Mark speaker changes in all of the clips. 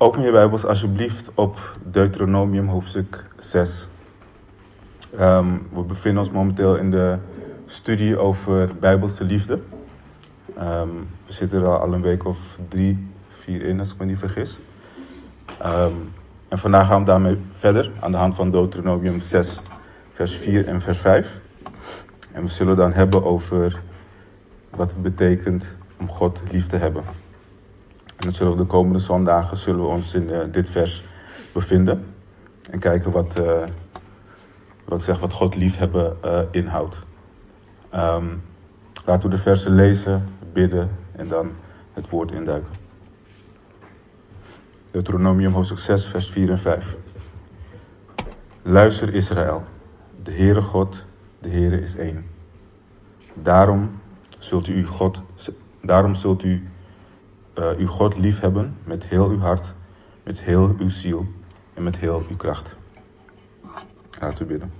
Speaker 1: Open je Bijbels alsjeblieft op Deuteronomium hoofdstuk 6. Ehm, we bevinden ons momenteel in de studie over Bijbelse liefde. Ehm, we zitten er al een week of drie, vier in, als ik me niet vergis. Ehm, en vandaag gaan we daarmee verder aan de hand van Deuteronomium 6, vers 4 en vers 5. En we zullen dan hebben over wat het betekent om God lief te hebben. En dan zullen de komende zondagen zullen we ons in uh, dit vers bevinden. En kijken wat, uh, wat, ik zeg, wat God liefhebben uh, inhoudt. Um, laten we de versen lezen, bidden en dan het woord induiken. Deuteronomium hoofdstuk 6, vers 4 en 5. Luister Israël, de Heere God, de Heere is één. Daarom zult u God, daarom zult u uh, uw God liefhebben met heel uw hart, met heel uw ziel en met heel uw kracht. Laten we bidden.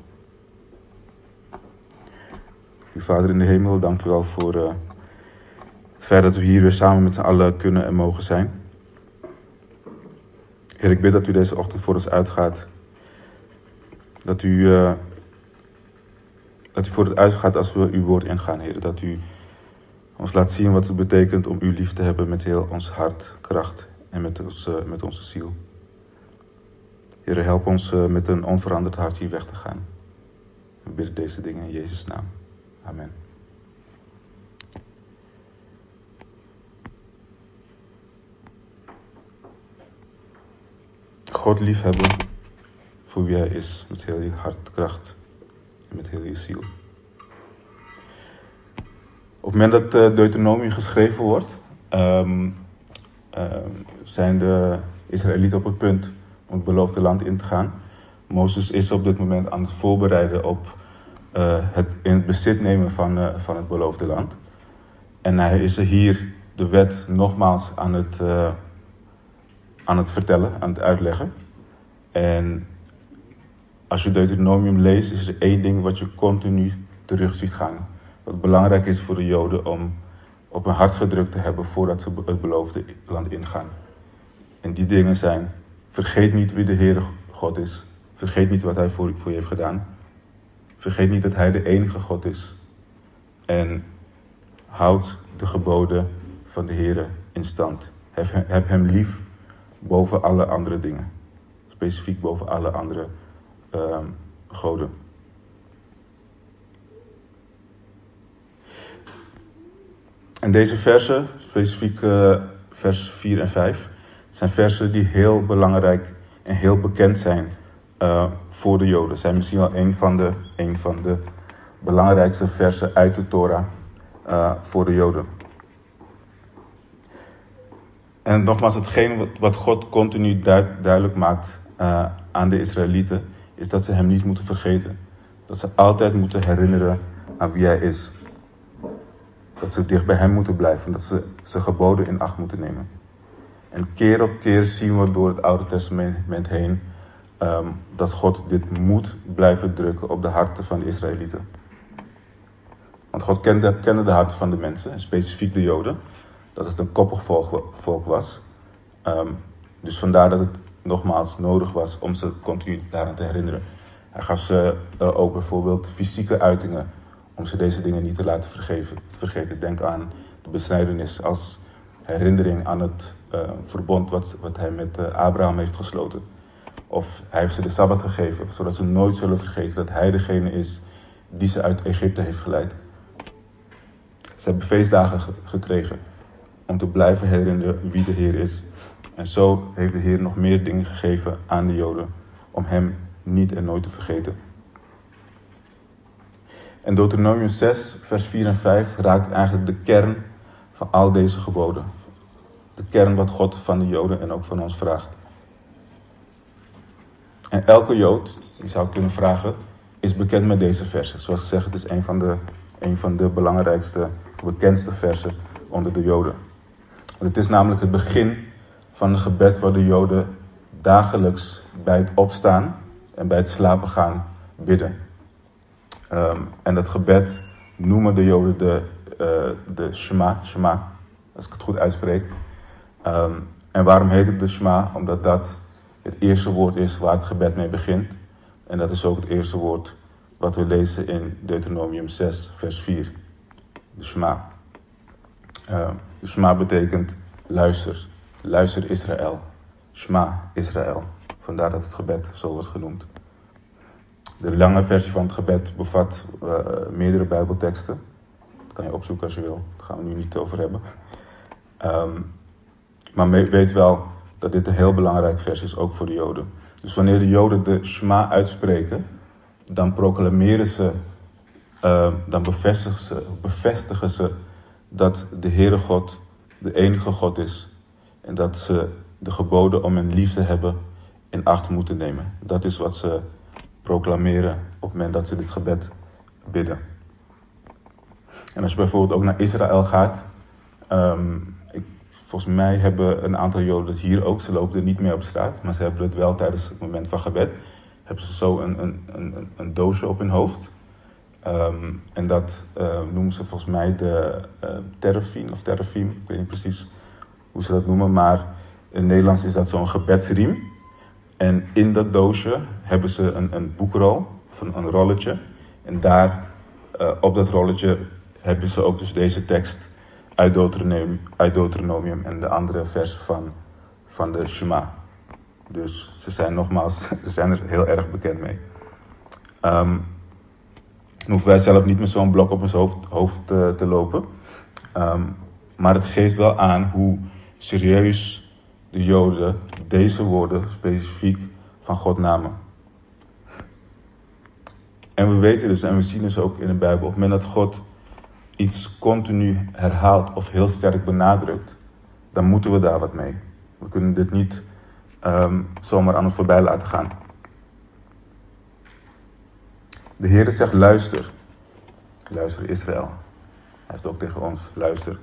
Speaker 1: Uw Vader in de hemel, dank u wel voor uh, het feit dat we hier weer samen met z'n allen kunnen en mogen zijn. Heer, ik bid dat u deze ochtend voor ons uitgaat. Dat u, uh, dat u voor het uitgaat als we uw woord ingaan, Heer. Dat u ons laat zien wat het betekent om u lief te hebben met heel ons hart, kracht en met, ons, uh, met onze ziel. Heer, help ons uh, met een onveranderd hart hier weg te gaan. We bidden deze dingen in Jezus' naam. Amen. God liefhebben voor wie hij is, met heel je hart, kracht en met heel je ziel. Op het moment dat uh, Deuteronomium geschreven wordt, um, uh, zijn de Israëlieten op het punt om het beloofde land in te gaan. Mozes is op dit moment aan het voorbereiden op uh, het in het bezit nemen van, van het beloofde land. En hij is er hier de wet nogmaals aan het, aan het vertellen, aan het uitleggen. En als je Deuteronomium leest, is er één ding wat je continu terug ziet gaan wat belangrijk is voor de Joden om op hun hart gedrukt te hebben voordat ze het beloofde land ingaan. En die dingen zijn, vergeet niet wie de Heere God is. Vergeet niet wat Hij voor, voor je heeft gedaan. Vergeet niet dat Hij de enige God is. En houd de geboden van de Heere in stand. Heb, Hem lief boven alle andere dingen. Specifiek boven alle andere uh, goden. En deze versen, specifiek uh, vers 4 en 5, zijn versen die heel belangrijk en heel bekend zijn uh, voor de Joden. Zijn misschien wel een van de, een van de belangrijkste versen uit de Torah uh, voor de Joden. En nogmaals, hetgeen wat, wat God continu duidelijk maakt aan de Israëlieten, is dat ze hem niet moeten vergeten. Dat ze altijd moeten herinneren aan wie hij is. Dat ze dicht bij hem moeten blijven. Dat ze zijn geboden in acht moeten nemen. En keer op keer zien we door het Oude Testament heen um, dat God dit moet blijven drukken op de harten van de Israëlieten. Want God kende, kende de harten van de mensen, en specifiek de Joden, dat het een koppig volk, was. Um, dus vandaar dat het nogmaals nodig was om ze continu daaraan te herinneren. Hij gaf ze uh, ook bijvoorbeeld fysieke uitingen om ze deze dingen niet te laten vergeten. Denk aan de besnijdenis als herinnering aan het uh, verbond wat, wat hij met uh, Abraham heeft gesloten. Of hij heeft ze de Sabbat gegeven, zodat ze nooit zullen vergeten dat hij degene is die ze uit Egypte heeft geleid. Ze hebben feestdagen ge gekregen om te blijven herinneren wie de Heer is. En zo heeft de Heer nog meer dingen gegeven aan de Joden om hem niet en nooit te vergeten. En Deuteronomium 6, vers 4 en 5 raakt eigenlijk de kern van al deze geboden. De kern wat God van de Joden en ook van ons vraagt. En elke Jood, je zou kunnen vragen, is bekend met deze versen. Zoals ze zeggen, het is een van de, een van de belangrijkste, bekendste versen onder de Joden. Want het is namelijk het begin van een gebed waar de Joden dagelijks bij het opstaan en bij het slapen gaan bidden. Um, en dat gebed noemen de Joden de, uh, de Shema, Shema, als ik het goed uitspreek. Um, En waarom heet het de Shema? Omdat dat het eerste woord is waar het gebed mee begint. En dat is ook het eerste woord wat we lezen in Deuteronomium 6, vers 4. De Shema. Uh, de Shema betekent luister. Luister Israël. Shema Israël. Vandaar dat het gebed zo wordt genoemd. De lange versie van het gebed bevat uh, meerdere Bijbelteksten. Dat kan je opzoeken als je wil. Daar gaan we nu niet over hebben. Um, maar weet wel dat dit een heel belangrijk vers is, ook voor de Joden. Dus wanneer de Joden de Shema uitspreken, dan proclameren ze, uh, dan bevestigen ze, bevestigen ze dat de Heere God de enige God is. En dat ze de geboden om een liefde hebben in acht moeten nemen. Dat is wat ze proclameren op het moment dat ze dit gebed bidden. En als je bijvoorbeeld ook naar Israël gaat, um, ik, volgens mij hebben een aantal Joden het hier ook. Ze lopen er niet meer op straat, maar ze hebben het wel tijdens het moment van gebed. Hebben ze zo een, een, een, een doosje op hun hoofd. Um, en dat uh, noemen ze volgens mij de uh, terrafim of terrafim. Ik weet niet precies hoe ze dat noemen, maar in Nederlands is dat zo'n gebedsriem. En in dat doosje hebben ze een, een boekrol, of een, rolletje. En daar, uh, op dat rolletje, hebben ze ook dus deze tekst uit Deuteronomium, uit en de andere versen van, van de Shema. Dus ze zijn nogmaals, ze zijn er heel erg bekend mee. Um, dan hoeven wij zelf niet met zo'n blok op ons hoofd, hoofd te, te lopen. Um, maar het geeft wel aan hoe serieus de Joden deze woorden specifiek van God namen. En we weten dus, en we zien dus ook in de Bijbel, op het moment dat God iets continu herhaalt of heel sterk benadrukt, dan moeten we daar wat mee. We kunnen dit niet um, zomaar aan ons voorbij laten gaan. De Heer zegt luister. Luister Israël. Hij heeft ook tegen ons luister.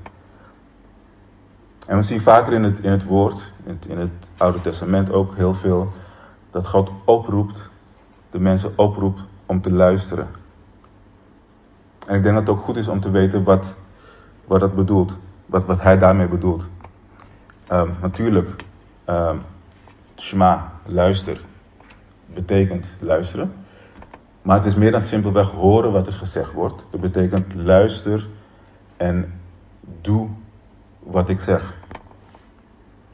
Speaker 1: En we zien vaker in het, in het woord, in het, in het Oude Testament ook heel veel, dat God oproept, de mensen oproept om te luisteren. En ik denk dat het ook goed is om te weten wat, wat dat bedoelt, wat, wat hij daarmee bedoelt. Um, natuurlijk, um, Shema, luister, betekent luisteren. Maar het is meer dan simpelweg horen wat er gezegd wordt. Het betekent luister en doe wat ik zeg.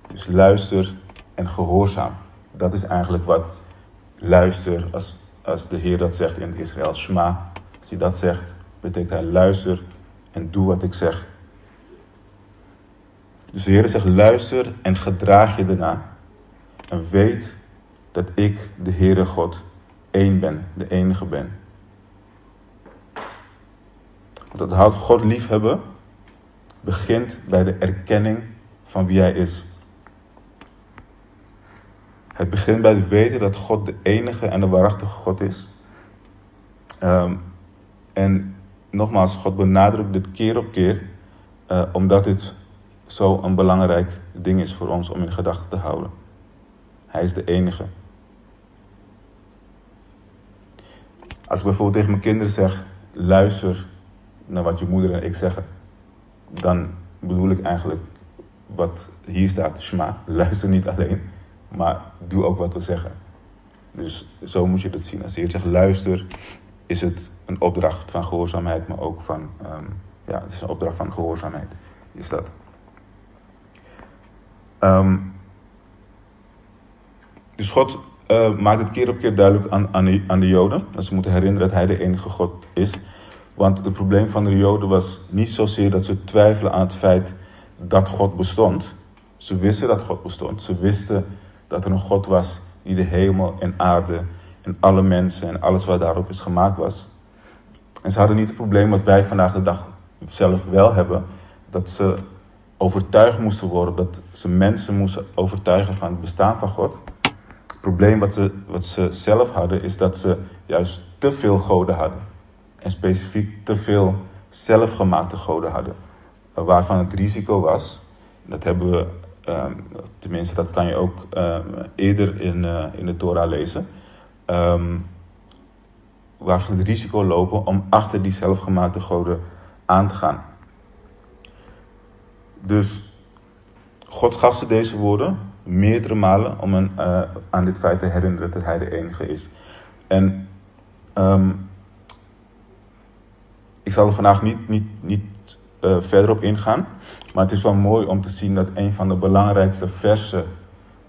Speaker 1: Dus luister en gehoorzaam. Dat is eigenlijk wat luister, als, als de Heer dat zegt in Israël, Shema. Als hij dat zegt, betekent hij luister en doe wat ik zeg. Dus de Heer zegt luister en gedraag je daarna. En weet dat ik de Heere God één ben, de enige ben. Dat houdt God liefhebben begint bij de erkenning van wie Hij is. Het begint bij het weten dat God de enige en de waarachtige God is. Um, en nogmaals, God benadrukt dit keer op keer, uh, omdat dit zo een belangrijk ding is voor ons om in gedachten te houden. Hij is de enige. Als ik bijvoorbeeld tegen mijn kinderen zeg, luister naar wat je moeder en ik zeggen, dan bedoel ik eigenlijk wat hier staat, Shema. Luister niet alleen, maar doe ook wat we zeggen. Dus zo moet je dat zien. Als je zegt luister, is het een opdracht van gehoorzaamheid, maar ook van, um, ja, het is een opdracht van gehoorzaamheid, is dat. Um, dus God uh, maakt het keer op keer duidelijk aan, aan de Joden. Dat ze moeten herinneren dat Hij de enige God is. Want het probleem van de Joden was niet zozeer dat ze twijfelen aan het feit dat God bestond. Ze wisten dat God bestond. Ze wisten dat er een God was die de hemel en aarde en alle mensen en alles wat daarop is gemaakt was. En ze hadden niet het probleem wat wij vandaag de dag zelf wel hebben. Dat ze overtuigd moesten worden, dat ze mensen moesten overtuigen van het bestaan van God. Het probleem wat ze, wat ze zelf hadden is dat ze juist te veel goden hadden. En specifiek te veel zelfgemaakte goden hadden. Waarvan het risico was, dat hebben we, um, tenminste dat kan je ook um, eerder in, uh, in de Torah lezen. Um, waarvan het risico lopen om achter die zelfgemaakte goden aan te gaan. Dus God gaf ze deze woorden meerdere malen om uh, aan dit feit te herinneren dat Hij de enige is. En ik zal er vandaag niet, niet, niet uh, verder op ingaan, maar het is wel mooi om te zien dat een van de belangrijkste versen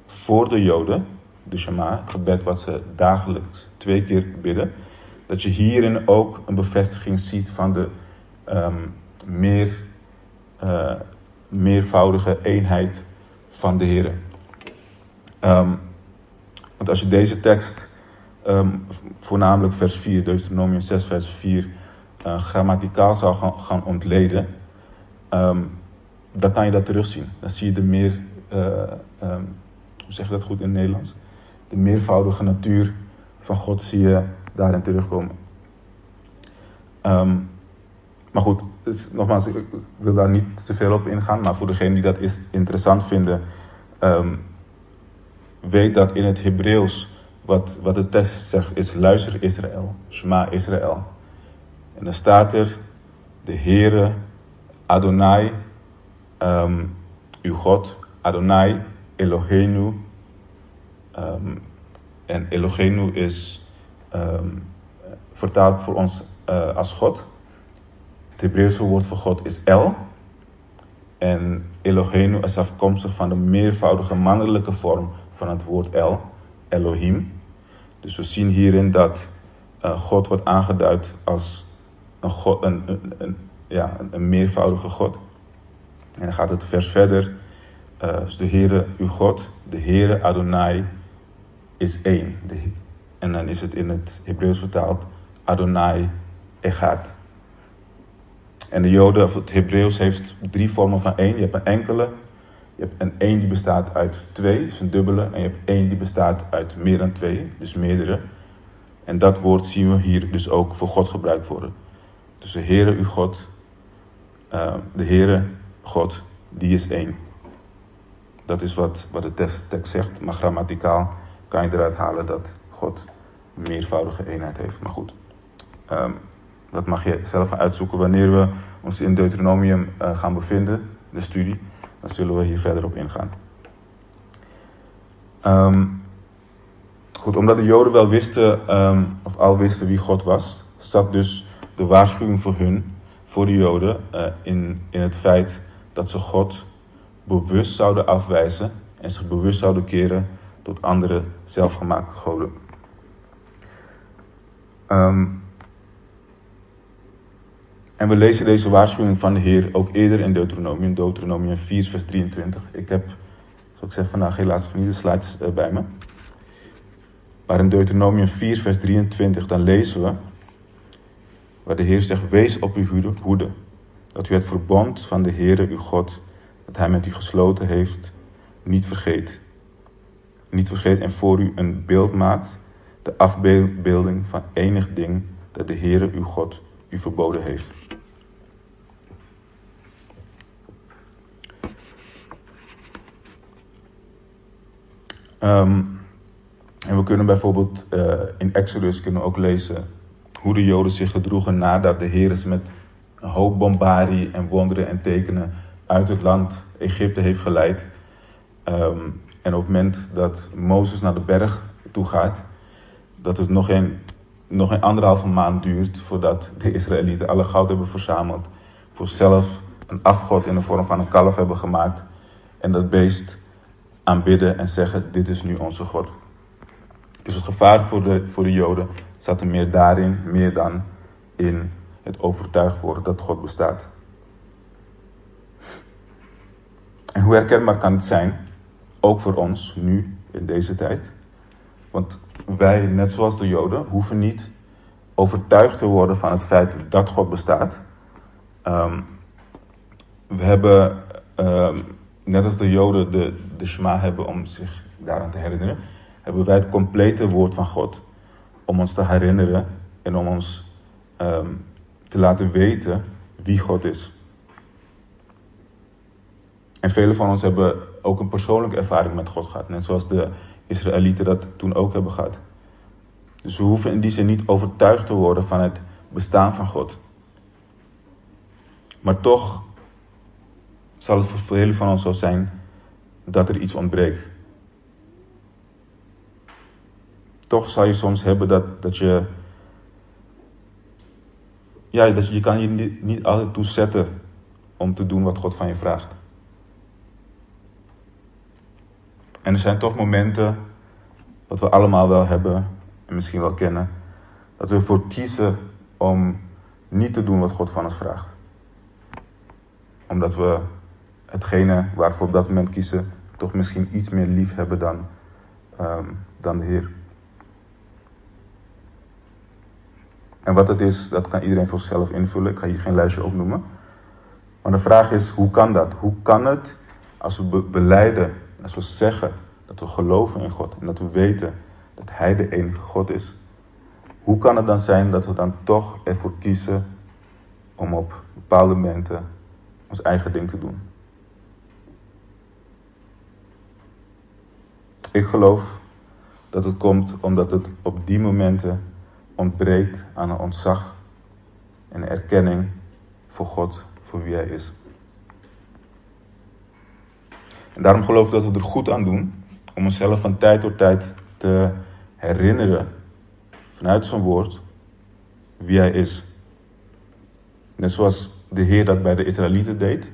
Speaker 1: voor de Joden, de Shema, het gebed wat ze dagelijks twee keer bidden, dat je hierin ook een bevestiging ziet van de um, meer, uh, meervoudige eenheid van de Heer. Um, want als je deze tekst, um, voornamelijk vers 4, Deuteronomium 6, vers 4, uh, grammaticaal zou gaan, gaan ontleden, um, dan kan je dat terugzien. Dan zie je de meer, uh, hoe zeg je dat goed in het Nederlands? De meervoudige natuur van God zie je daarin terugkomen. maar goed, nogmaals, ik wil daar niet te veel op ingaan, maar voor degenen die dat is interessant vinden, weet dat in het Hebreeuws, wat, wat de tekst zegt, is luister Israël, Shema Israël. En dan staat er, de Heere, Adonai, um, uw God, Adonai, Eloheinu. Um, en Eloheinu is um, vertaald voor ons uh, als God. Het Hebreeuwse woord voor God is El. En Eloheinu is afkomstig van de meervoudige mannelijke vorm van het woord El, Elohim. Dus we zien hierin dat uh, God wordt aangeduid als een, een, ja, een meervoudige God. En dan gaat het vers verder. Uh, de Heere, uw God, de Heere Adonai is één. De, en dan is het in het Hebreeuws vertaald Adonai Echad. En de Joden, of het Hebreeuws, heeft drie vormen van één. Je hebt een enkele, je hebt een één die bestaat uit twee, dus een dubbele. En je hebt één die bestaat uit meer dan twee, dus meerdere. En dat woord zien we hier dus ook voor God gebruikt worden. Dus de Heere uw God, uh, de Heere God, die is één. Dat is wat, wat de tekst, zegt, maar grammaticaal kan je eruit halen dat God meervoudige eenheid heeft. Maar goed, um, dat mag je zelf uitzoeken wanneer we ons in Deuteronomium uh, gaan bevinden, de studie dan zullen we hier verder op ingaan. Um, goed, omdat de Joden wel wisten, of al wisten wie God was, zat dus de waarschuwing voor hun, voor de Joden, uh, in, in het feit dat ze God bewust zouden afwijzen en zich bewust zouden keren tot andere zelfgemaakte goden. Um, en we lezen deze waarschuwing van de Heer ook eerder in Deuteronomium, Deuteronomium 4, vers 23. Ik heb, zoals ik zeg, vandaag helaas niet de slides uh, bij me. Maar in Deuteronomium 4, vers 23, dan lezen we, waar de Heer zegt, wees op uw hoede, dat u het verbond van de Heere uw God, dat hij met u gesloten heeft, niet vergeet. Niet vergeet en voor u een beeld maakt, de afbeelding van enig ding dat de Heere uw God u verboden heeft. Um, en we kunnen bijvoorbeeld uh, in Exodus kunnen ook lezen hoe de Joden zich gedroegen nadat de Heer ze met een hoop bombardie en wonderen en tekenen uit het land Egypte heeft geleid. Um, en op het moment dat Mozes naar de berg toe gaat, dat het nog een, nog een anderhalve maand duurt voordat de Israëlieten alle goud hebben verzameld. Voor zelf een afgod in de vorm van een kalf hebben gemaakt. En dat beest aanbidden en zeggen: Dit is nu onze God. Dus het gevaar voor de, voor de Joden zat er meer daarin, meer dan in het overtuigd worden dat God bestaat. En hoe herkenbaar kan het zijn, ook voor ons nu in deze tijd? Want wij, net zoals de Joden, hoeven niet overtuigd te worden van het feit dat God bestaat. Um, we hebben um, net als de Joden de, de Shema hebben om zich daaraan te herinneren, hebben wij het complete woord van God om ons te herinneren en om ons um, te laten weten wie God is. En velen van ons hebben ook een persoonlijke ervaring met God gehad, net zoals de Israëlieten dat toen ook hebben gehad. Dus we hoeven in die zin niet overtuigd te worden van het bestaan van God. Maar toch zal het voor velen van ons zo zijn dat er iets ontbreekt. Toch zal je soms hebben dat, dat je. Ja, dat je, je kan je niet, niet altijd toe zetten om te doen wat God van je vraagt. En er zijn toch momenten, wat we allemaal wel hebben en misschien wel kennen, dat we ervoor kiezen om niet te doen wat God van ons vraagt. Omdat we hetgene waarvoor we op dat moment kiezen, toch misschien iets meer lief hebben dan, um, dan de Heer. En wat het is, dat kan iedereen voor zichzelf invullen. Ik ga hier geen lijstje opnoemen. Maar de vraag is, hoe kan dat? Hoe kan het als we beleiden, als we zeggen dat we geloven in God en dat we weten dat Hij de enige God is? Hoe kan het dan zijn dat we dan toch ervoor kiezen om op bepaalde momenten ons eigen ding te doen? Ik geloof dat het komt omdat het op die momenten ontbreekt aan een ontzag en erkenning voor God, voor wie Hij is. En daarom geloof ik dat we er goed aan doen om onszelf van tijd tot tijd te herinneren vanuit zijn woord wie Hij is. Net zoals de Heer dat bij de Israëlieten deed,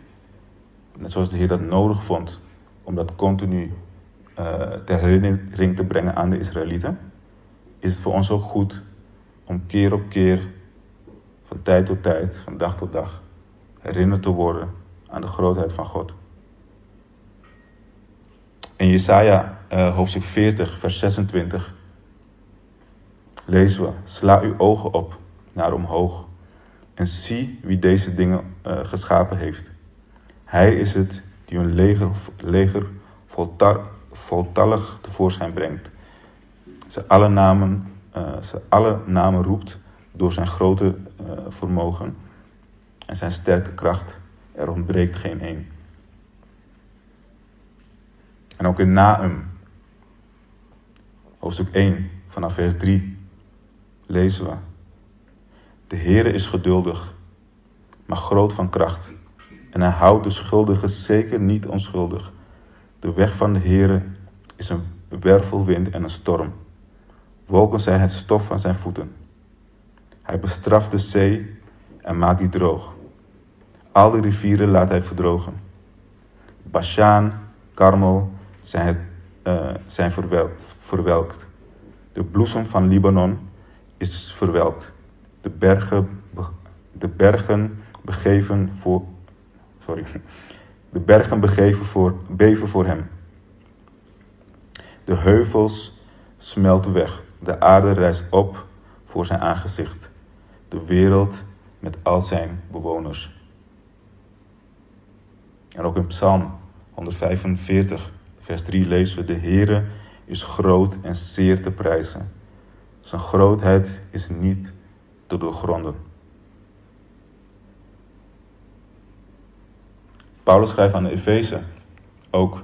Speaker 1: net zoals de Heer dat nodig vond om dat continu uh, ter herinnering te brengen aan de Israëlieten, is het voor ons ook goed om keer op keer, van tijd tot tijd, van dag tot dag, herinnerd te worden aan de grootheid van God. In Jesaja uh, hoofdstuk 40, vers 26 lezen we: Sla uw ogen op naar omhoog en zie wie deze dingen uh, geschapen heeft. Hij is het die een leger, leger voltallig tevoorschijn brengt. Ze alle namen ze alle namen roept door zijn grote uh, vermogen en zijn sterke kracht. Er ontbreekt geen één. En ook in Naum, hoofdstuk 1, vanaf vers 3, lezen we. De Heere is geduldig, maar groot van kracht. En hij houdt de schuldigen zeker niet onschuldig. De weg van de Heere is een wervelwind en een storm. Wolken zijn het stof van zijn voeten. Hij bestraft de zee en maakt die droog. Al de rivieren laat hij verdrogen. Bashaan, Karmel zijn, uh, zijn verwelkt. De bloesem van Libanon is verwelkt. De bergen, de bergen begeven voor. Sorry. De bergen begeven voor, beven voor hem. De heuvels smelten weg. De aarde rijst op voor zijn aangezicht. De wereld met al zijn bewoners. En ook in Psalm 145, vers 3 lezen we: De Heere is groot en zeer te prijzen. Zijn grootheid is niet te doorgronden. Paulus schrijft aan de Efeze ook.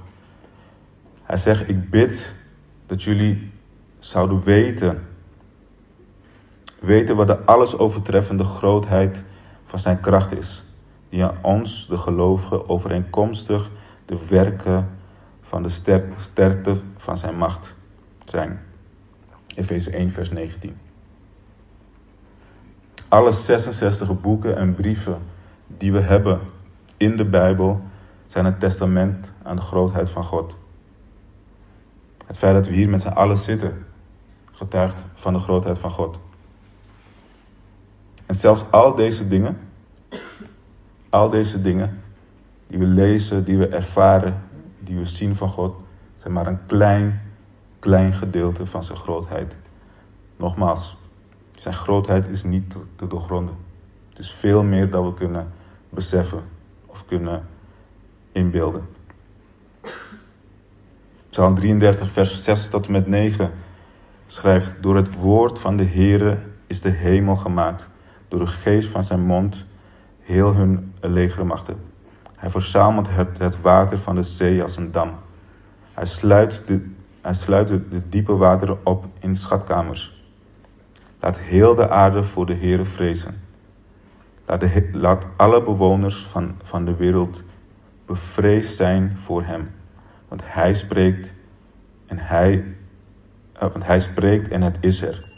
Speaker 1: Hij zegt: Ik bid dat jullie zouden weten. Weten wat de alles overtreffende grootheid van zijn kracht is. Die aan ons, de gelovigen, overeenkomstig de werken van de sterkte van zijn macht zijn. Efeze 1, vers 19. Alle 66 boeken en brieven die we hebben in de Bijbel zijn een testament aan de grootheid van God. Het feit dat we hier met z'n allen zitten, getuigt van de grootheid van God. En zelfs al deze dingen, al deze dingen die we lezen, die we ervaren, die we zien van God, zijn maar een klein, klein gedeelte van zijn grootheid. Nogmaals, zijn grootheid is niet te doorgronden. Het is veel meer dan we kunnen beseffen of kunnen inbeelden. Psalm 33, vers 6 tot en met 9 schrijft, door het woord van de Heere is de hemel gemaakt, door de geest van zijn mond heel hun legermachten. Hij verzamelt het, het water van de zee als een dam. Hij sluit, de, hij sluit de, diepe wateren op in schatkamers. Laat heel de aarde voor de Heere vrezen. Laat, de, laat alle bewoners van, van de wereld bevreesd zijn voor hem. Want hij spreekt en hij, want hij spreekt en het is er.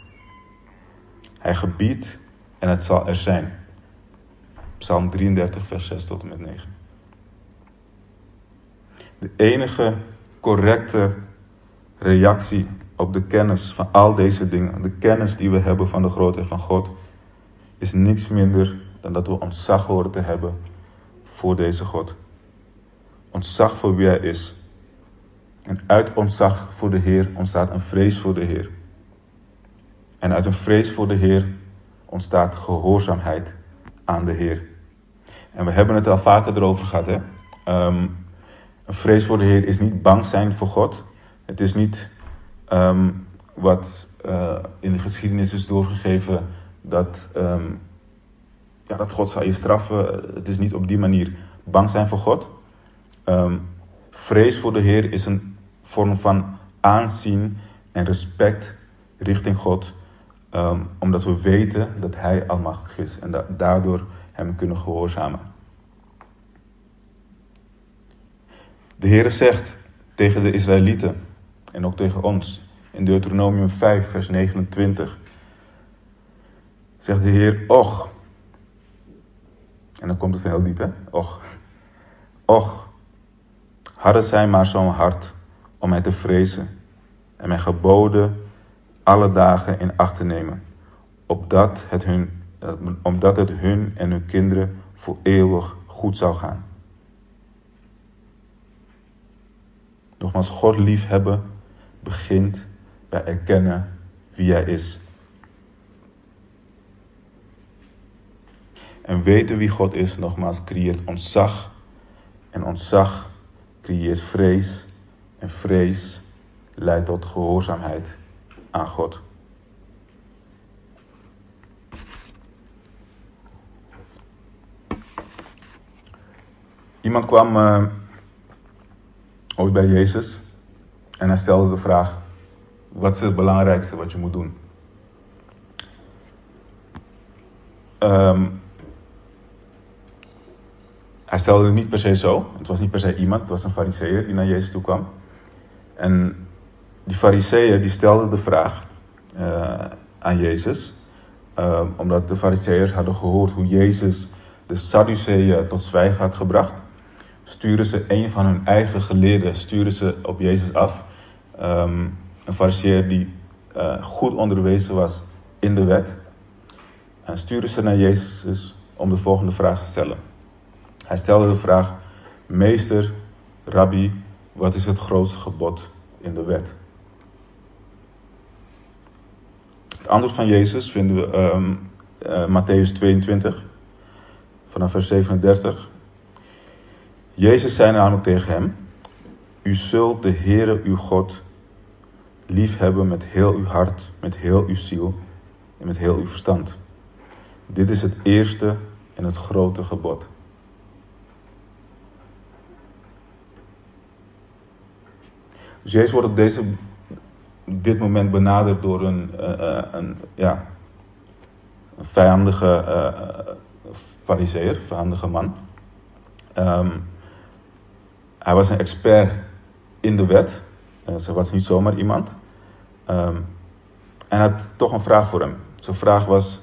Speaker 1: Hij gebiedt en het zal er zijn. Psalm 33, vers 6 tot en met 9. De enige correcte reactie op de kennis van al deze dingen, de kennis die we hebben van de grootheid van God, is niks minder dan dat we ontzag horen te hebben voor deze God. Ontzag voor wie Hij is. En uit ontzag voor de Heer ontstaat een vrees voor de Heer. En uit een vrees voor de Heer ontstaat gehoorzaamheid aan de Heer. En we hebben het al vaker erover gehad. Hè? Um, een vrees voor de Heer is niet bang zijn voor God. Het is niet um, wat uh, in de geschiedenis is doorgegeven dat, um, ja, dat God zal je straffen. Het is niet op die manier bang zijn voor God. vrees voor de Heer is een vorm van aanzien en respect richting God. Um, omdat we weten dat Hij almachtig is en da daardoor Hem kunnen gehoorzamen. De Heere zegt tegen de Israëlieten en ook tegen ons in Deuteronomium 5, vers 29. Zegt de Heer, och. En dan komt het heel diep, hè? Och. Och. Hadden zij maar zo'n hart om mij te vrezen en mijn geboden alle dagen in acht te nemen, opdat het hun, omdat het hun en hun kinderen voor eeuwig goed zou gaan. Nogmaals, God liefhebben begint bij erkennen wie Hij is. En weten wie God is, nogmaals, creëert ontzag. En ontzag creëert vrees. En vrees leidt tot gehoorzaamheid aan God. Iemand kwam uh, ooit bij Jezus en hij stelde de vraag: wat is het belangrijkste wat je moet doen? Um, hij stelde het niet per se zo. Het was niet per se iemand, het was een fariseer die naar Jezus toe kwam. En die fariseeën die stelden de vraag uh, aan Jezus. Uh, omdat de fariseeërs hadden gehoord hoe Jezus de Sadduceeën tot zwijgen had gebracht. Sturen ze een van hun eigen geleerden sturen ze op Jezus af. Um, een fariseer die uh, goed onderwezen was in de wet. En sturen ze naar Jezus om de volgende vraag te stellen. Hij stelde de vraag: Meester, rabbi, wat is het grootste gebod in de wet? Het antwoord van Jezus vinden we um, uh, Matthäus 22, vanaf vers 37. Jezus zei namelijk tegen hem: U zult de Heere uw God lief hebben met heel uw hart, met heel uw ziel en met heel uw verstand. Dit is het eerste en het grote gebod. Dus Jezus wordt op deze, dit moment benaderd door een, uh, een, ja, een vijandige uh, fariseer, vijandige man. Um, hij was een expert in de wet. Ze was niet zomaar iemand. Um, en had toch een vraag voor hem. Zijn vraag was: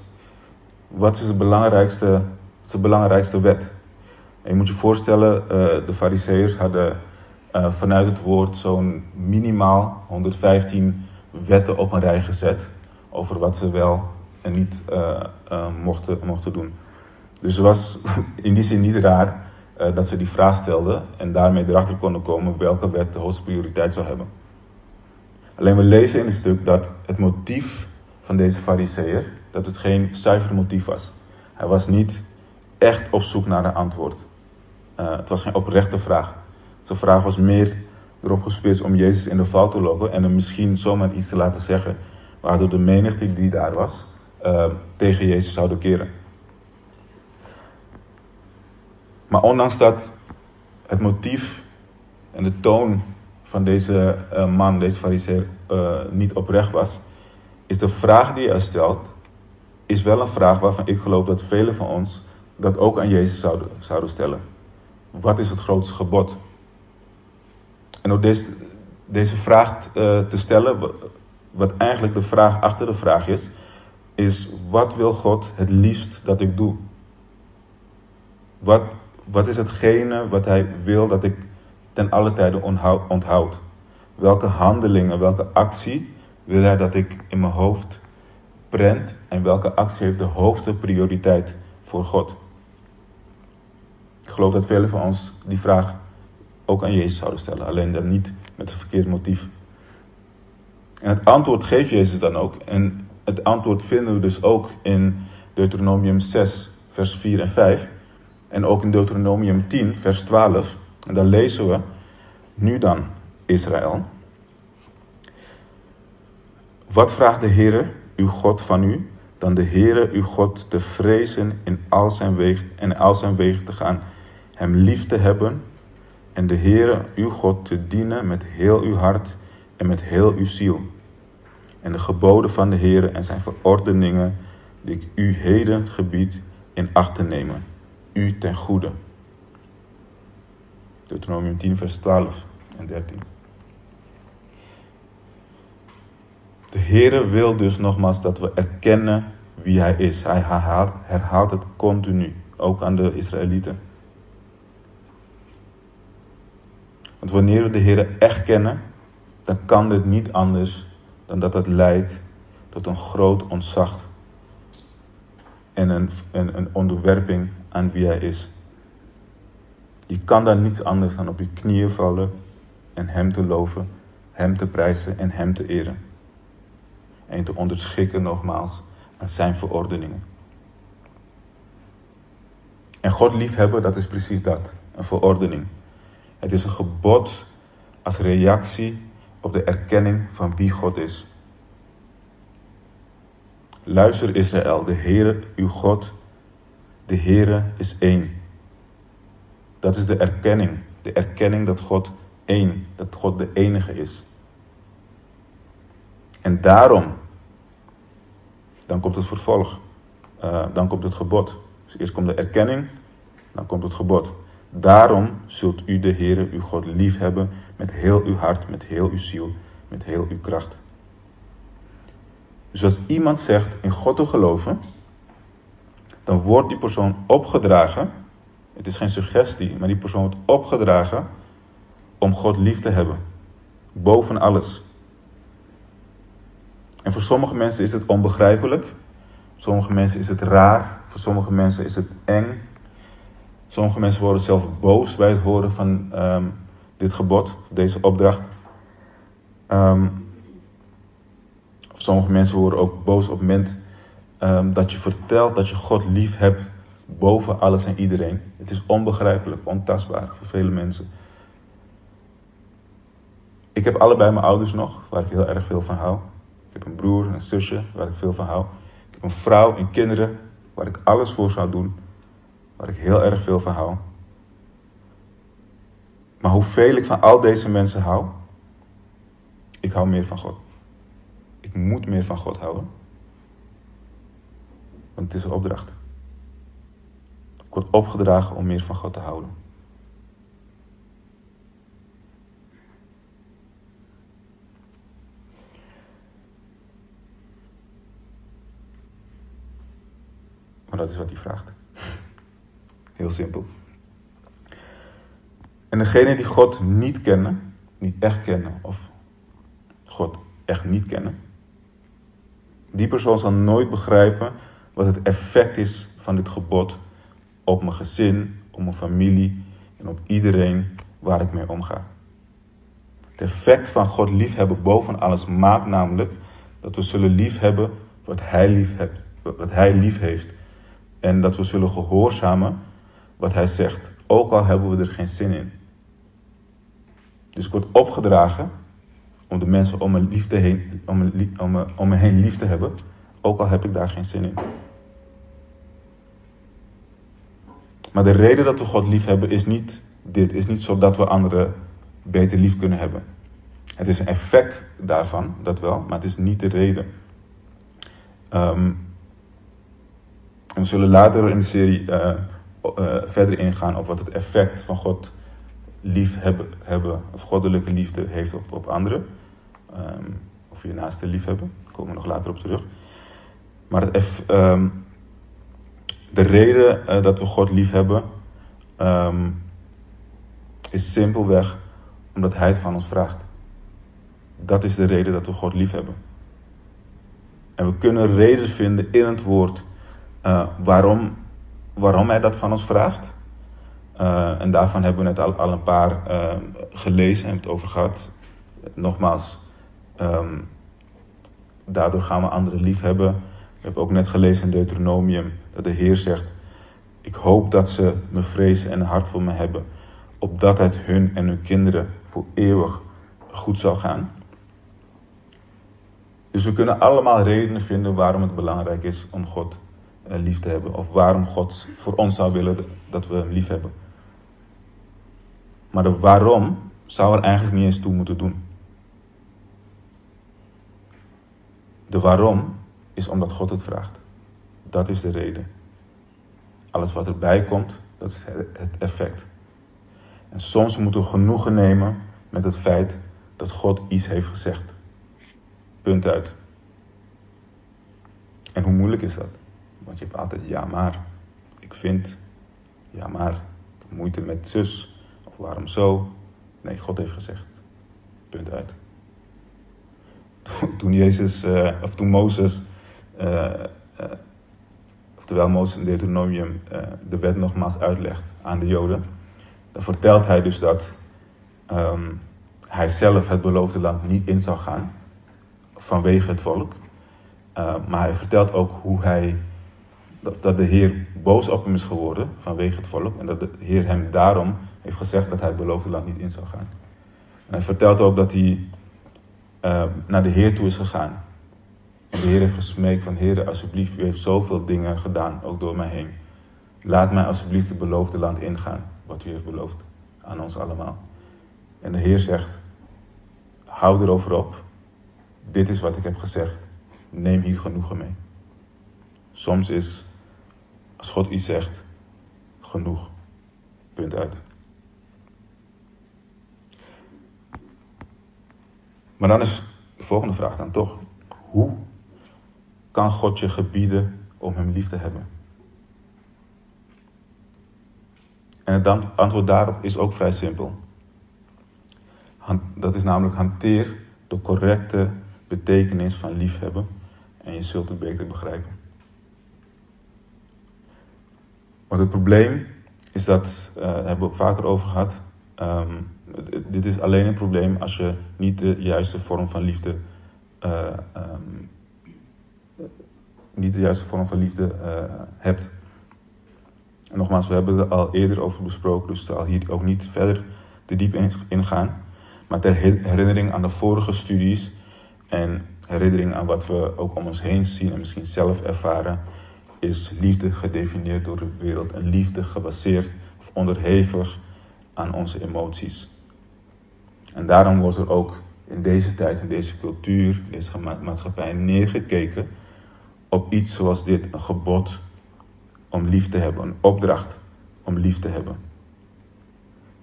Speaker 1: wat is de belangrijkste, de belangrijkste wet? En je moet je voorstellen, de Fariseërs hadden uh, vanuit het woord zo'n minimaal 115 wetten op een rij gezet over wat ze wel en niet mochten, mochten doen. Dus het was in die zin niet raar dat ze die vraag stelden en daarmee erachter konden komen welke wet de hoogste prioriteit zou hebben. Alleen we lezen in het stuk dat het motief van deze fariseer, dat het geen zuiver motief was. Hij was niet echt op zoek naar een antwoord. Het was geen oprechte vraag. Zijn vraag was meer erop gespitst om Jezus in de val te lokken en hem misschien zomaar iets te laten zeggen, waardoor de menigte die daar was uh, tegen Jezus zouden keren. Maar ondanks dat het motief en de toon van deze uh, man, deze fariseer, uh, niet oprecht was, is de vraag die hij stelt, is wel een vraag waarvan ik geloof dat velen van ons dat ook aan Jezus zouden, zouden stellen. Wat is het grootste gebod? En door deze, vraag uh, te stellen, wat eigenlijk de vraag achter de vraag is, is wat wil God het liefst dat ik doe? Wat, wat is hetgene wat Hij wil dat ik ten alle tijde onthoud? Welke handelingen, welke actie wil Hij dat ik in mijn hoofd prent en welke actie heeft de hoogste prioriteit voor God? Ik geloof dat velen van ons die vraag ook aan Jezus zouden stellen, alleen dan niet met een verkeerd motief. En het antwoord geeft Jezus dan ook. En het antwoord vinden we dus ook in Deuteronomium 6, vers 4 en 5. En ook in Deuteronomium 10, vers 12. En daar lezen we, nu dan, Israël. Wat vraagt de Heere, uw God, van u? Dan de Heere, uw God, te vrezen in al zijn wegen en al zijn wegen te gaan. Hem lief te hebben en de Heere, uw God, te dienen met heel uw hart en met heel uw ziel en de geboden van de Heer en zijn verordeningen die ik u heden gebied in acht te nemen, u ten goede. Deuteronomium 10, vers 12 en 13. De Heere wil dus nogmaals dat we erkennen wie Hij is. Hij herhaalt, herhaalt het continu, ook aan de Israëlieten. Want wanneer we de Heere echt kennen, dan kan dit niet anders dan dat het leidt tot een groot ontzag en een, een, een onderwerping aan wie hij is. Je kan daar niets anders dan op je knieën vallen en hem te loven, hem te prijzen en hem te eren. En te onderschikken nogmaals aan zijn verordeningen. En God liefhebben, dat is precies dat, een verordening. Het is een gebod als reactie op de erkenning van wie God is. Luister Israël, de Heere, uw God, de Heere is één. Dat is de erkenning, de erkenning dat God één, dat God de enige is. En daarom, dan komt het vervolg, uh, dan komt het gebod. Dus eerst komt de erkenning, dan komt het gebod. Daarom zult u de Heere, uw God, lief hebben met heel uw hart, met heel uw ziel, met heel uw kracht. Dus als iemand zegt in God te geloven, dan wordt die persoon opgedragen. Het is geen suggestie, maar die persoon wordt opgedragen om God lief te hebben. Boven alles. En voor sommige mensen is het onbegrijpelijk. Voor sommige mensen is het raar. Voor sommige mensen is het eng. Sommige mensen worden zelf boos bij het horen van um, dit gebod, deze opdracht. Um, sommige mensen worden ook boos op het moment um, dat je vertelt dat je God lief hebt boven alles en iedereen. Het is onbegrijpelijk, ontastbaar voor vele mensen. Ik heb allebei mijn ouders nog, waar ik heel erg veel van hou. Ik heb een broer en een zusje, waar ik veel van hou. Ik heb een vrouw en kinderen, waar ik alles voor zou doen, waar ik heel erg veel van hou. Maar hoeveel ik van al deze mensen hou, ik hou meer van God. Ik moet meer van God houden. Want het is een opdracht. Ik word opgedragen om meer van God te houden. Maar dat is wat hij vraagt. Heel simpel. En degene die God niet kennen, niet echt kennen, of God echt niet kennen, die persoon zal nooit begrijpen wat het effect is van dit gebod op mijn gezin, op mijn familie en op iedereen waar ik mee omga. Het effect van God liefhebben boven alles maakt namelijk dat we zullen liefhebben wat Hij lief, hebt, wat hij lief heeft. En dat we zullen gehoorzamen wat Hij zegt, ook al hebben we er geen zin in. Dus ik word opgedragen om de mensen om me, liefde heen, om, me, om, me, om me heen lief te hebben, ook al heb ik daar geen zin in. Maar de reden dat we God lief hebben is niet dit, is niet zodat we anderen beter lief kunnen hebben. Het is een effect daarvan, dat wel, maar het is niet de reden. Um, we zullen later in de serie uh, uh, verder ingaan op wat het effect van God lief hebben, hebben of goddelijke liefde heeft op, op anderen. Ehm, of je naaste lief hebben, daar komen we nog later op terug. Maar het, ehm, de reden eh, dat we God lief hebben, ehm, is simpelweg omdat Hij het van ons vraagt. Dat is de reden dat we God lief hebben. En we kunnen reden vinden in het woord uh, waarom, waarom Hij dat van ons vraagt. Uh, en daarvan hebben we net al, al een paar uh, gelezen en het over gehad. Nogmaals, um, daardoor gaan we anderen lief hebben. We hebben ook net gelezen in Deuteronomium dat de Heer zegt: Ik hoop dat ze me vrezen en een hart voor me hebben, opdat het hun en hun kinderen voor eeuwig goed zal gaan. Dus we kunnen allemaal redenen vinden waarom het belangrijk is om God lief te hebben. Of waarom God voor ons zou willen dat we hem lief hebben. Maar de waarom zou er eigenlijk niet eens toe moeten doen. De waarom is omdat God het vraagt. Dat is de reden. Alles wat erbij komt, dat is het effect. En soms moeten we genoegen nemen met het feit dat God iets heeft gezegd. Punt uit. En hoe moeilijk is dat? Want je hebt altijd ja maar. Ik vind, ja maar, moeite met zus. Of waarom zo? Nee, God heeft gezegd. Punt uit. Toen Jezus, uh, of toen Mozes, uh, uh, oftewel Mozes in Deuteronomium, de wet nogmaals uitlegt aan de Joden, dan vertelt hij dus dat um, hij zelf het beloofde land niet in zou gaan vanwege het volk. maar hij vertelt ook hoe hij, dat, de Heer boos op hem is geworden vanwege het volk en dat de Heer hem daarom heeft gezegd dat hij het beloofde land niet in zou gaan. En hij vertelt ook dat hij uh, naar de Heer toe is gegaan. En de Heer heeft gesmeekt van, Heer, alsjeblieft, u heeft zoveel dingen gedaan, ook door mij heen. Laat mij alsjeblieft het beloofde land ingaan, wat u heeft beloofd aan ons allemaal. En de Heer zegt, hou erover op. Dit is wat ik heb gezegd. Neem hier genoegen mee. Soms is, als God iets zegt, genoeg. Punt uit. Maar dan is de volgende vraag dan toch: hoe kan God je gebieden om hem lief te hebben? En het antwoord daarop is ook vrij simpel. Dat is namelijk hanteer de correcte betekenis van liefhebben en je zult het beter begrijpen. Want het probleem is dat, uh, daar hebben we ook vaker over gehad, um, dit is alleen een probleem als je niet de juiste vorm van liefde. Uh, um, niet de juiste vorm van liefde uh, hebt. En nogmaals, we hebben er al eerder over besproken, dus zal hier ook niet verder te diep in, gaan. Maar ter herinnering aan de vorige studies en herinnering aan wat we ook om ons heen zien en misschien zelf ervaren, is liefde gedefinieerd door de wereld. En liefde gebaseerd of onderhevig aan onze emoties. En daarom wordt er ook in deze tijd, in deze cultuur, in deze maatschappij neergekeken op iets zoals dit, een gebod om lief te hebben, een opdracht om lief te hebben.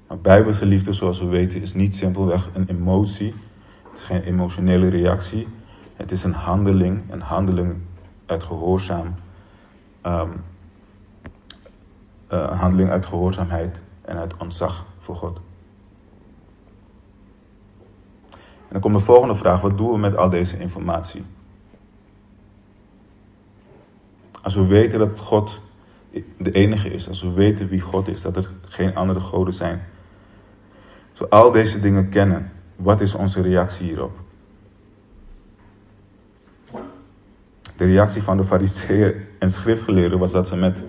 Speaker 1: Maar bijbelse liefde, zoals we weten, is niet simpelweg een emotie. Het is geen emotionele reactie. Het is een handeling, een handeling uit gehoorzaam, um, handeling uit gehoorzaamheid en uit ontzag voor God. En dan komt de volgende vraag: wat doen we met al deze informatie? Als we weten dat God de enige is, als we weten wie God is, dat er geen andere goden zijn. Als we al deze dingen kennen, wat is onze reactie hierop? De reactie van de fariseeën en schriftgeleerden was dat ze met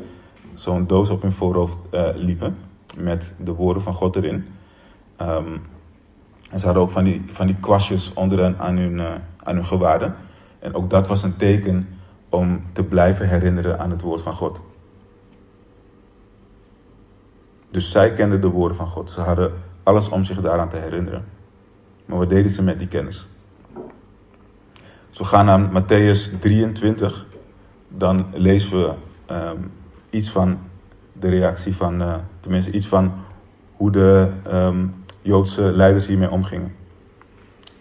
Speaker 1: zo'n doos op hun voorhoofd uh, liepen, met de woorden van God erin. Um, en ze hadden ook van die, van die kwastjes onder aan hun, uh, aan hun gewaarden. En ook dat was een teken om te blijven herinneren aan het woord van God. Dus zij kenden de woorden van God. Ze hadden alles om zich daaraan te herinneren. Maar wat deden ze met die kennis? Zo gaan naar Matthäus 23. Dan lezen we um, iets van de reactie van, uh, tenminste iets van hoe de ehm, Joodse leiders hiermee omgingen.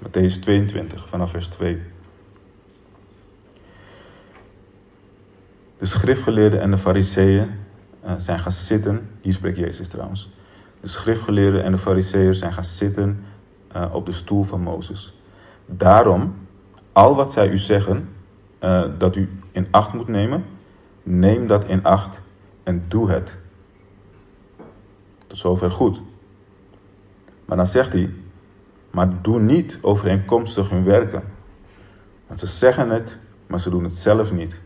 Speaker 1: Matthäus 22, vanaf vers 2. De schriftgeleerden en de fariseeën uh, zijn gaan zitten. Hier spreekt Jezus trouwens. De schriftgeleerden en de fariseeën zijn gaan zitten uh, op de stoel van Mozes. Daarom, al wat zij u zeggen uh, dat u in acht moet nemen, neem dat in acht en doe het. Tot zover goed. Maar dan zegt hij, maar doe niet overeenkomstig hun werken. Want ze zeggen het, maar ze doen het zelf niet.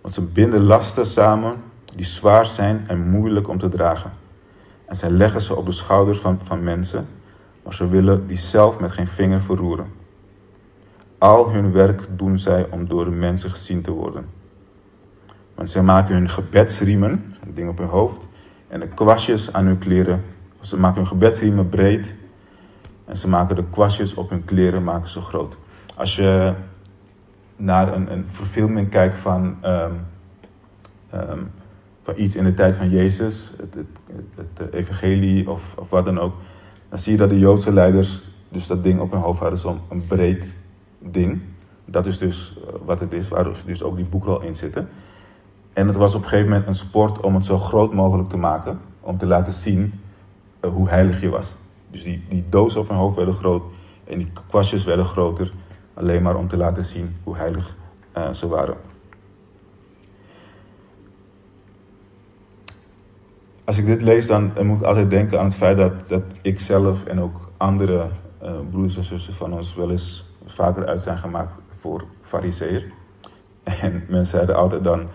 Speaker 1: Want ze binden lasten samen die zwaar zijn en moeilijk om te dragen. En zij leggen ze op de schouders van, van mensen, maar ze willen die zelf met geen vinger verroeren. Al hun werk doen zij om door mensen gezien te worden. Want zij maken hun gebedsriemen, een ding op hun hoofd, en de kwastjes aan hun kleren. Ze maken hun gebedsriemen breed en ze maken de kwastjes op hun kleren maken ze groot. Als je naar een, een verfilming kijkt van, um, um, van iets in de tijd van Jezus, het, het, het, evangelie of, of wat dan ook, dan zie je dat de Joodse leiders dus dat ding op hun hoofd hadden, zo'n breed ding. Dat is dus uh, wat het is, waar dus ook die boekrol in zitten. En het was op een gegeven moment een sport om het zo groot mogelijk te maken, om te laten zien uh, hoe heilig je was. Dus die, die dozen op hun hoofd werden groot en die kwastjes werden groter, alleen maar om te laten zien hoe heilig uh, ze waren. Als ik dit lees, dan, moet ik altijd denken aan het feit dat, dat ik zelf en ook andere broers en zussen van ons wel eens vaker uit zijn gemaakt voor fariseer. En mensen zeiden altijd dan,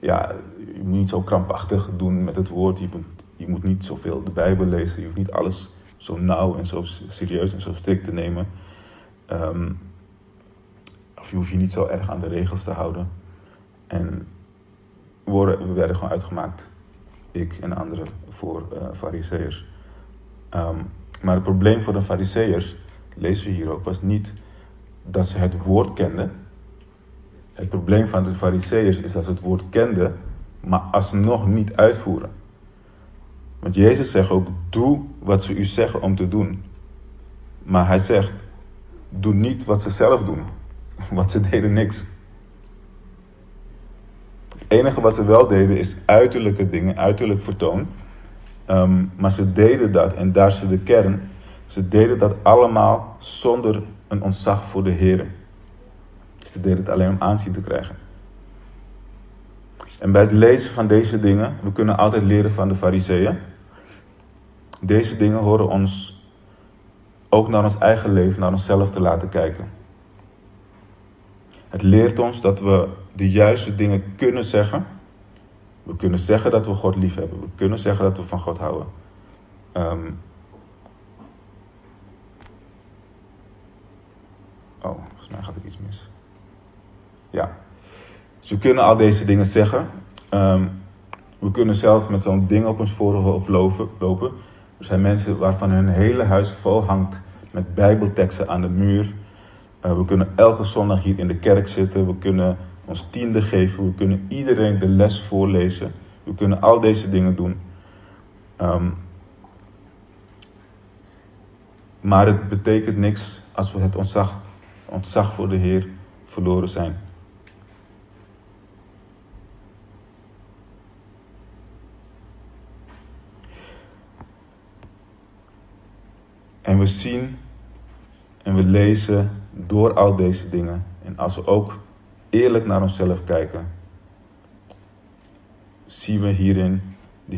Speaker 1: ja, je moet niet zo krampachtig doen met het woord, je moet, je moet niet zoveel de Bijbel lezen, je hoeft niet alles zo nauw en zo serieus en zo strikt te nemen. Um, of je hoeft je niet zo erg aan de regels te houden. En we werden gewoon uitgemaakt, ik en anderen, voor uh, fariseërs. Um, maar het probleem voor de fariseërs, lezen we hier ook, was niet dat ze het woord kenden. Het probleem van de fariseërs is dat ze het woord kenden, maar alsnog niet uitvoeren. Want Jezus zegt ook, doe wat ze u zeggen om te doen. Maar hij zegt, doe niet wat ze zelf doen. Want ze deden niks. Het enige wat ze wel deden is uiterlijke dingen, uiterlijk vertoon. Um, maar ze deden dat, en daar zit de kern. Ze deden dat allemaal zonder een ontzag voor de Heer. Ze deden het alleen om aanzien te krijgen. En bij het lezen van deze dingen, we kunnen altijd leren van de fariseeën. Deze dingen horen ons ook naar ons eigen leven, naar onszelf te laten kijken. Het leert ons dat we de juiste dingen kunnen zeggen. We kunnen zeggen dat we God lief hebben. We kunnen zeggen dat we van God houden. Um, oh, volgens mij gaat ik iets mis. Ja. Dus we kunnen al deze dingen zeggen. Um, we kunnen zelf met zo'n ding op ons voorhoofd lopen. Er zijn mensen waarvan hun hele huis vol hangt met bijbelteksten aan de muur. Uh, we kunnen elke zondag hier in de kerk zitten. We kunnen ons tiende geven. We kunnen iedereen de les voorlezen. We kunnen al deze dingen doen. Um, maar het betekent niks als we het ontzag, ontzag voor de Heer verloren zijn. En we zien en we lezen door al deze dingen. En als we ook eerlijk naar onszelf kijken, zien we hierin de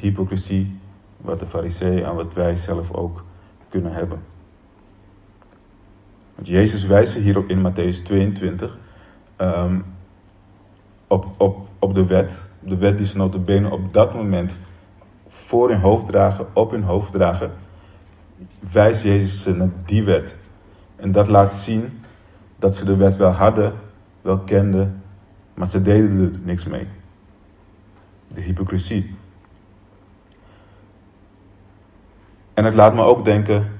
Speaker 1: hypocrisie wat de fariseeën en wat wij zelf ook kunnen hebben. Want Jezus wijst hier ook in Matthäus 22 um, op, op, op de wet. De wet die ze notabene op dat moment voor hun hoofd dragen, op hun hoofd dragen wijst Jezus ze naar die wet. En dat laat zien dat ze de wet wel hadden, wel kenden, maar ze deden er niks mee. De hypocrisie. En het laat me ook denken,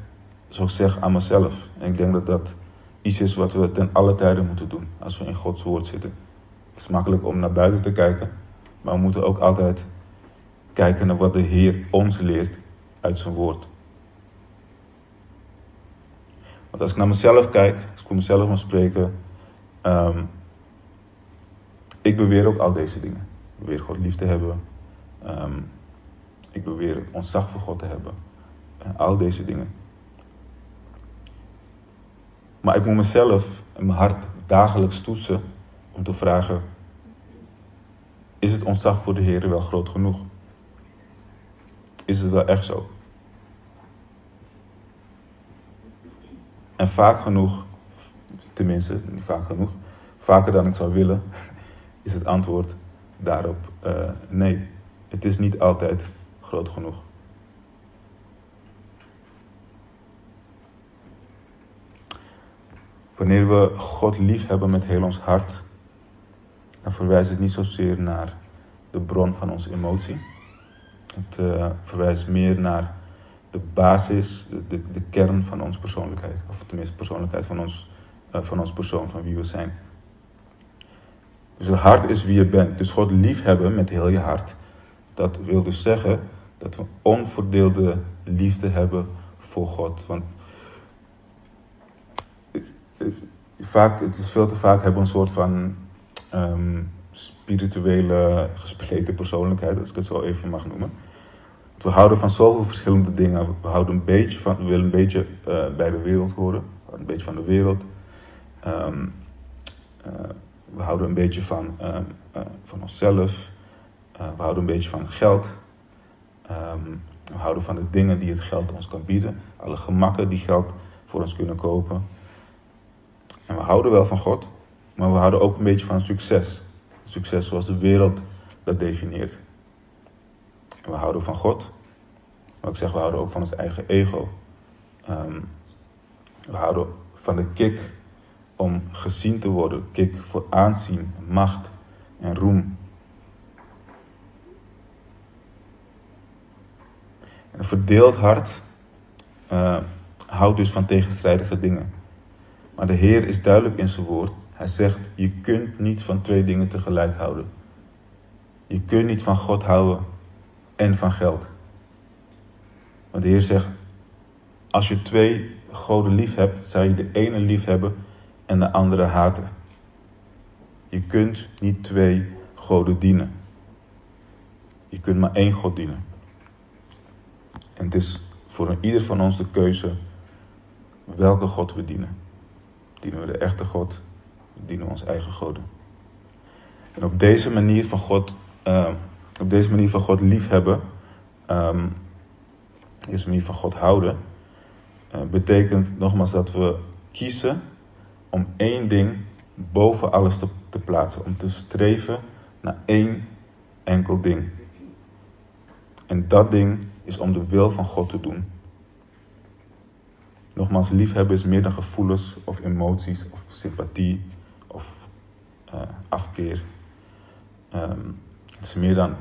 Speaker 1: ik zeg, aan mezelf. En ik denk dat dat iets is wat we ten alle tijden moeten doen als we in Gods woord zitten. Het is makkelijk om naar buiten te kijken, maar we moeten ook altijd kijken naar wat de Heer ons leert uit zijn woord. Want als ik naar mezelf kijk, als ik voor mezelf mag spreken, ehm, ik beweer ook al deze dingen. Ik beweer God lief te hebben. Ehm, ik beweer ontzag voor God te hebben. En al deze dingen. Maar ik moet mezelf en mijn hart dagelijks toetsen om te vragen: is het ontzag voor de Heer wel groot genoeg? Is het wel echt zo? En vaak genoeg, tenminste, niet vaak genoeg, vaker dan ik zou willen, is het antwoord daarop uh, nee. Het is niet altijd groot genoeg. Wanneer we God lief hebben met heel ons hart, dan verwijst het niet zozeer naar de bron van onze emotie. Het uh, verwijst meer naar de basis, de, de, kern van onze persoonlijkheid. Of tenminste, persoonlijkheid van ons, uh, van ons persoon, van wie we zijn. Dus het hart is wie je bent. Dus God liefhebben met heel je hart. Dat wil dus zeggen dat we onverdeelde liefde hebben voor God. Want vaak, het is veel te vaak hebben we een soort van um, spirituele gespleten persoonlijkheid, als ik het zo even mag noemen. We houden van zoveel verschillende dingen. We houden een beetje van, we willen een beetje uh, bij de wereld horen, een beetje van de wereld. Um, uh, we houden een beetje van, uh, van onszelf. we houden een beetje van geld. We houden van de dingen die het geld ons kan bieden. Alle gemakken die geld voor ons kunnen kopen. En we houden wel van God, maar we houden ook een beetje van succes. Succes zoals de wereld dat definieert. We houden van God, maar ik zeg, we houden ook van ons eigen ego. Um, we houden van de kick om gezien te worden, kick voor aanzien, macht en roem. Een verdeeld hart uh, houdt dus van tegenstrijdige dingen. Maar de Heer is duidelijk in zijn woord. Hij zegt, je kunt niet van twee dingen tegelijk houden. Je kunt niet van God houden en van geld. Want de Heer zegt, als je twee goden lief hebt, zou je de ene lief hebben en de andere haten. Je kunt niet twee goden dienen. Je kunt maar één God dienen. En het is voor ieder van ons de keuze welke God we dienen. Dienen we de echte God, of dienen we ons eigen goden. En op deze manier van God, uh, op deze manier van God liefhebben, um, deze manier van God houden, uh, betekent nogmaals dat we kiezen om één ding boven alles te plaatsen. Om te streven naar één enkel ding. En dat ding is om de wil van God te doen. Nogmaals, liefhebben is meer dan gevoelens of emoties of sympathie of uh, afkeer. Um, het is meer dan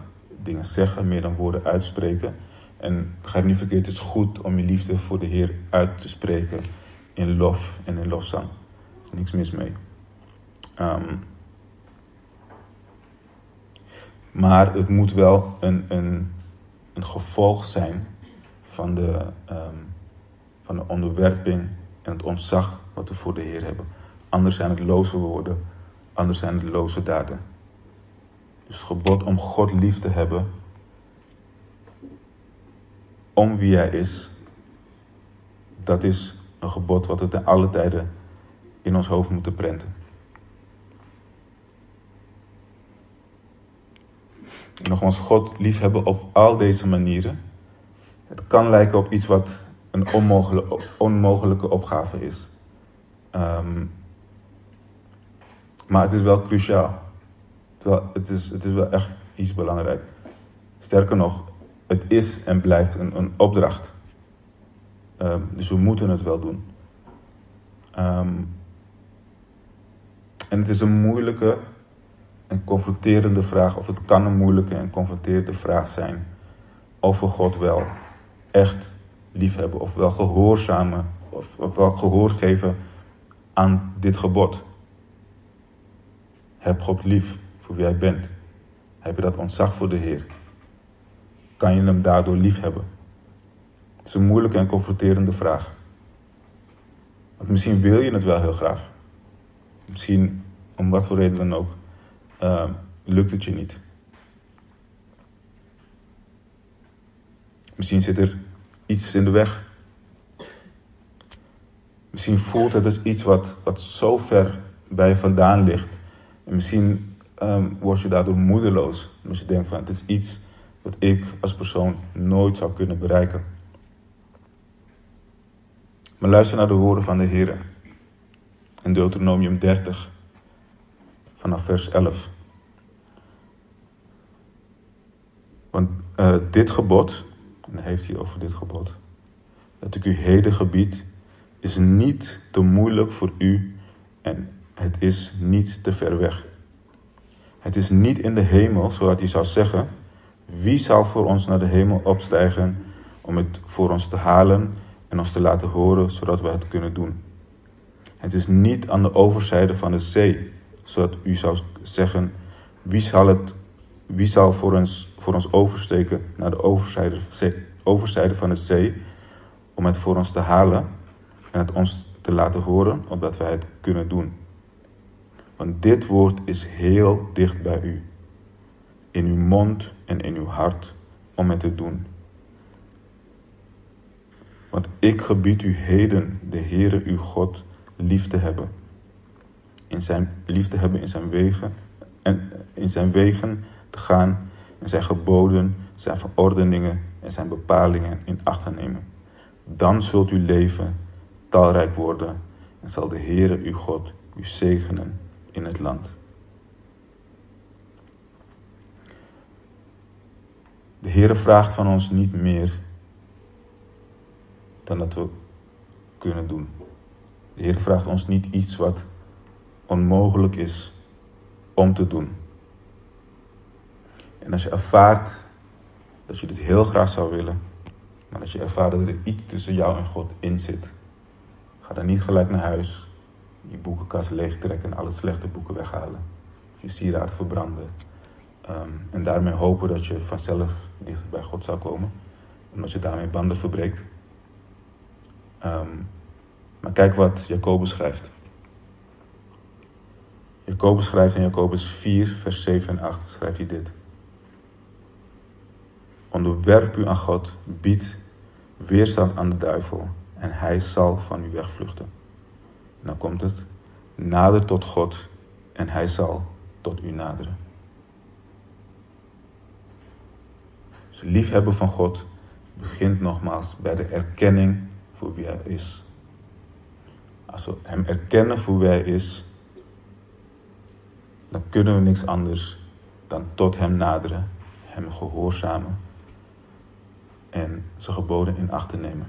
Speaker 1: dingen zeggen, meer dan woorden uitspreken. En begrijp niet verkeerd, het is goed om je liefde voor de Heer uit te spreken in lof en in lofzang. Er is niks mis mee. Um, maar het moet wel een, een, een gevolg zijn van de, um, van de onderwerping en het ontzag wat we voor de Heer hebben. Anders zijn het loze woorden, anders zijn het loze daden. Dus het gebod om God lief te hebben, om wie Hij is, dat is een gebod wat we ten alle tijden in ons hoofd moeten prenten. Nogmaals, God liefhebben op al deze manieren. Het kan lijken op iets wat een onmogelijke, onmogelijke opgave is. Um, maar het is wel cruciaal. Terwijl het, is, het is wel echt iets belangrijk. Sterker nog, het is en blijft een, een opdracht. Um, dus we moeten het wel doen. Um, en het is een moeilijke en confronterende vraag, of het kan een moeilijke en confronterende vraag zijn, of we God wel echt liefhebben, of wel gehoorzamen, of, of wel gehoor geven aan dit gebod. Heb God lief voor wie jij bent. Heb je dat ontzag voor de Heer? kan je hem daardoor lief hebben? Het is een moeilijke en confronterende vraag. Want misschien wil je het wel heel graag. Misschien, om wat voor reden dan ook, uh, lukt het je niet. Misschien zit er iets in de weg. Misschien voelt het als iets wat, wat zo ver bij je vandaan ligt. En misschien um, word je daardoor moedeloos. Omdat je denkt van het is iets wat ik als persoon nooit zou kunnen bereiken. Maar luister naar de woorden van de Heer. In Deuteronomium 30, vanaf vers 11. Want uh, dit gebod, hij heeft hier over dit gebod, dat ik u heden gebied, is niet te moeilijk voor u en het is niet te ver weg. Het is niet in de hemel, zodat hij zou zeggen, wie zal voor ons naar de hemel opstijgen om het voor ons te halen en ons te laten horen, zodat we het kunnen doen. Het is niet aan de overzijde van de zee, zodat u zou zeggen, wie zal, het, wie zal voor, ons, voor ons oversteken naar de overzijde, overzijde van de zee, om het voor ons te halen en het ons te laten horen, opdat wij het kunnen doen. Want dit woord is heel dicht bij u, in uw mond en in uw hart, om het te doen. Want ik gebied u heden de Heere uw God lief te hebben. In zijn lief te hebben in zijn wegen en in zijn wegen gaan en zijn geboden, zijn verordeningen en zijn bepalingen in acht te nemen. Dan zult u leven, talrijk worden en zal de Heere uw God u zegenen in het land. De Heere vraagt van ons niet meer dan dat we kunnen doen. De Heer vraagt ons niet iets wat onmogelijk is om te doen. En als je ervaart dat je dit heel graag zou willen, maar als je ervaart dat er iets tussen jou en God in zit, ga dan niet gelijk naar huis, je boekenkast leegtrekken en alle slechte boeken weghalen. Of je sieraden verbranden. Um, en daarmee hopen dat je vanzelf dichter bij God zou komen, omdat je daarmee banden verbreekt. Um, maar kijk wat Jacobus schrijft. Jacobus schrijft in Jacobus 4, vers 7 en 8, schrijft hij dit. Onderwerp u aan God, bied weerstand aan de duivel en hij zal van u wegvluchten. En dan komt het, nader tot God en hij zal tot u naderen. Dus liefhebben van God begint nogmaals bij de erkenning voor wie hij is. Als we hem erkennen voor wie hij is, dan kunnen we niks anders dan tot hem naderen, hem gehoorzamen en zijn geboden in acht te nemen.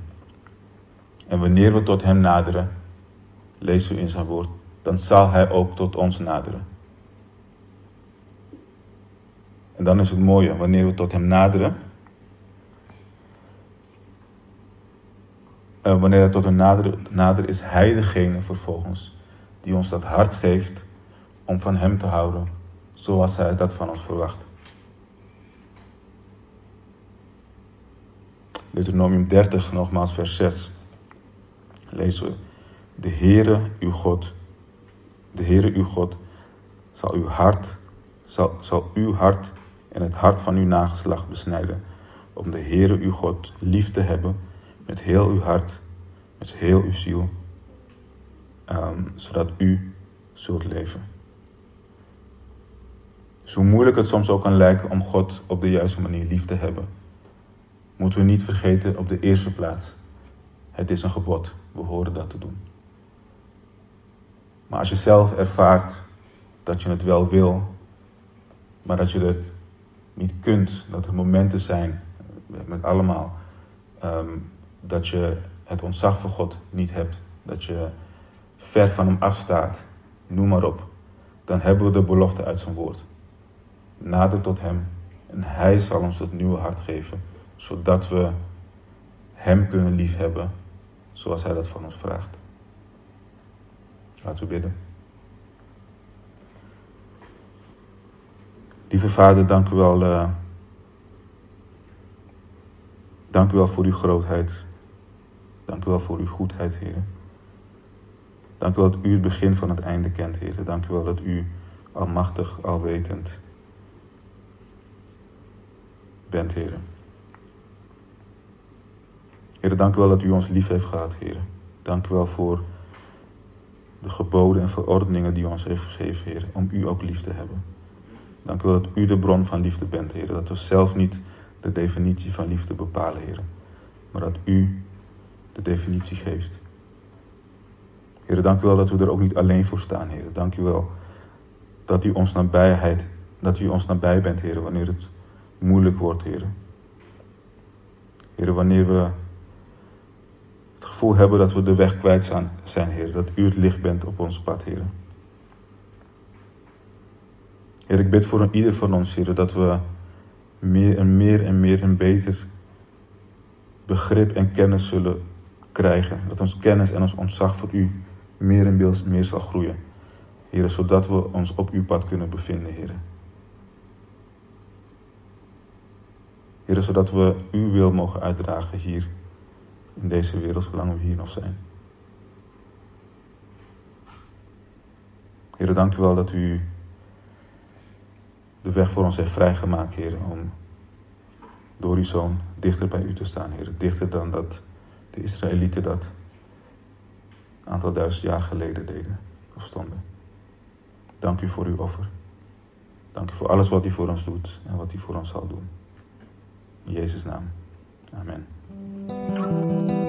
Speaker 1: En wanneer we tot hem naderen, lezen we in zijn woord, dan zal hij ook tot ons naderen. En dan is het mooie, wanneer we tot hem naderen, uh, wanneer het tot een nader, nader is hij degene vervolgens die ons dat hart geeft om van hem te houden, zoals hij dat van ons verwacht. Deuteronomium 30, nogmaals vers 6. Lezen we. De Heere uw God, de Heere uw God, zal uw hart, zal, zal uw hart en het hart van uw nageslacht besnijden, om de Heere uw God lief te hebben met heel uw hart, met heel uw ziel, um, zodat u zult leven. Dus hoe moeilijk het soms ook kan lijken om God op de juiste manier lief te hebben, moeten we niet vergeten op de eerste plaats. Het is een gebod, we horen dat te doen. Maar als je zelf ervaart dat je het wel wil, maar dat je het niet kunt, dat er momenten zijn, met allemaal, um, dat je het ontzag voor God niet hebt, dat je ver van Hem afstaat, noem maar op, dan hebben we de belofte uit zijn woord. Nader tot Hem en Hij zal ons het nieuwe hart geven, zodat we Hem kunnen liefhebben zoals Hij dat van ons vraagt. Laten we bidden. Lieve Vader, dank u wel uh, Dank u wel voor uw grootheid. Dank u wel voor uw goedheid, Heer. Dank u wel dat u het begin van het einde kent, Heer. Dank u wel dat u almachtig, alwetend bent, Heer. Heer, dank u wel dat u ons lief heeft gehad, Heer. Dank u wel voor de geboden en verordeningen die u ons heeft gegeven, Heer, om u ook lief te hebben. Dank u wel dat u de bron van liefde bent, Heer. Dat we zelf niet de definitie van liefde bepalen, Heer. Maar dat u de definitie geeft. Heer, dank u wel dat we er ook niet alleen voor staan, Heer. Dank u wel dat u ons nabijheid, dat u ons nabij bent, Heer, wanneer het moeilijk wordt, Heer. Heer, wanneer we gevoel hebben dat we de weg kwijt zijn, Heer. Dat u het licht bent op ons pad, Heer. Heer, ik bid voor ieder van ons, Heer, dat we meer en meer en meer en beter begrip en kennis zullen krijgen. Dat ons kennis en ons ontzag voor u meer en meer zal groeien. Heer, zodat we ons op uw pad kunnen bevinden, Heer. Heer, zodat we uw wil mogen uitdragen hier in deze wereld, zolang we hier nog zijn. Heer, dank u wel dat u de weg voor ons heeft vrijgemaakt, Heer, om door uw zoon dichter bij u te staan, Heer. Dichter dan dat de Israëlieten dat een aantal duizend jaar geleden deden of stonden. Dank u voor uw offer. Dank u voor alles wat u voor ons doet en wat u voor ons zal doen. In Jezus' naam. Amen. thank you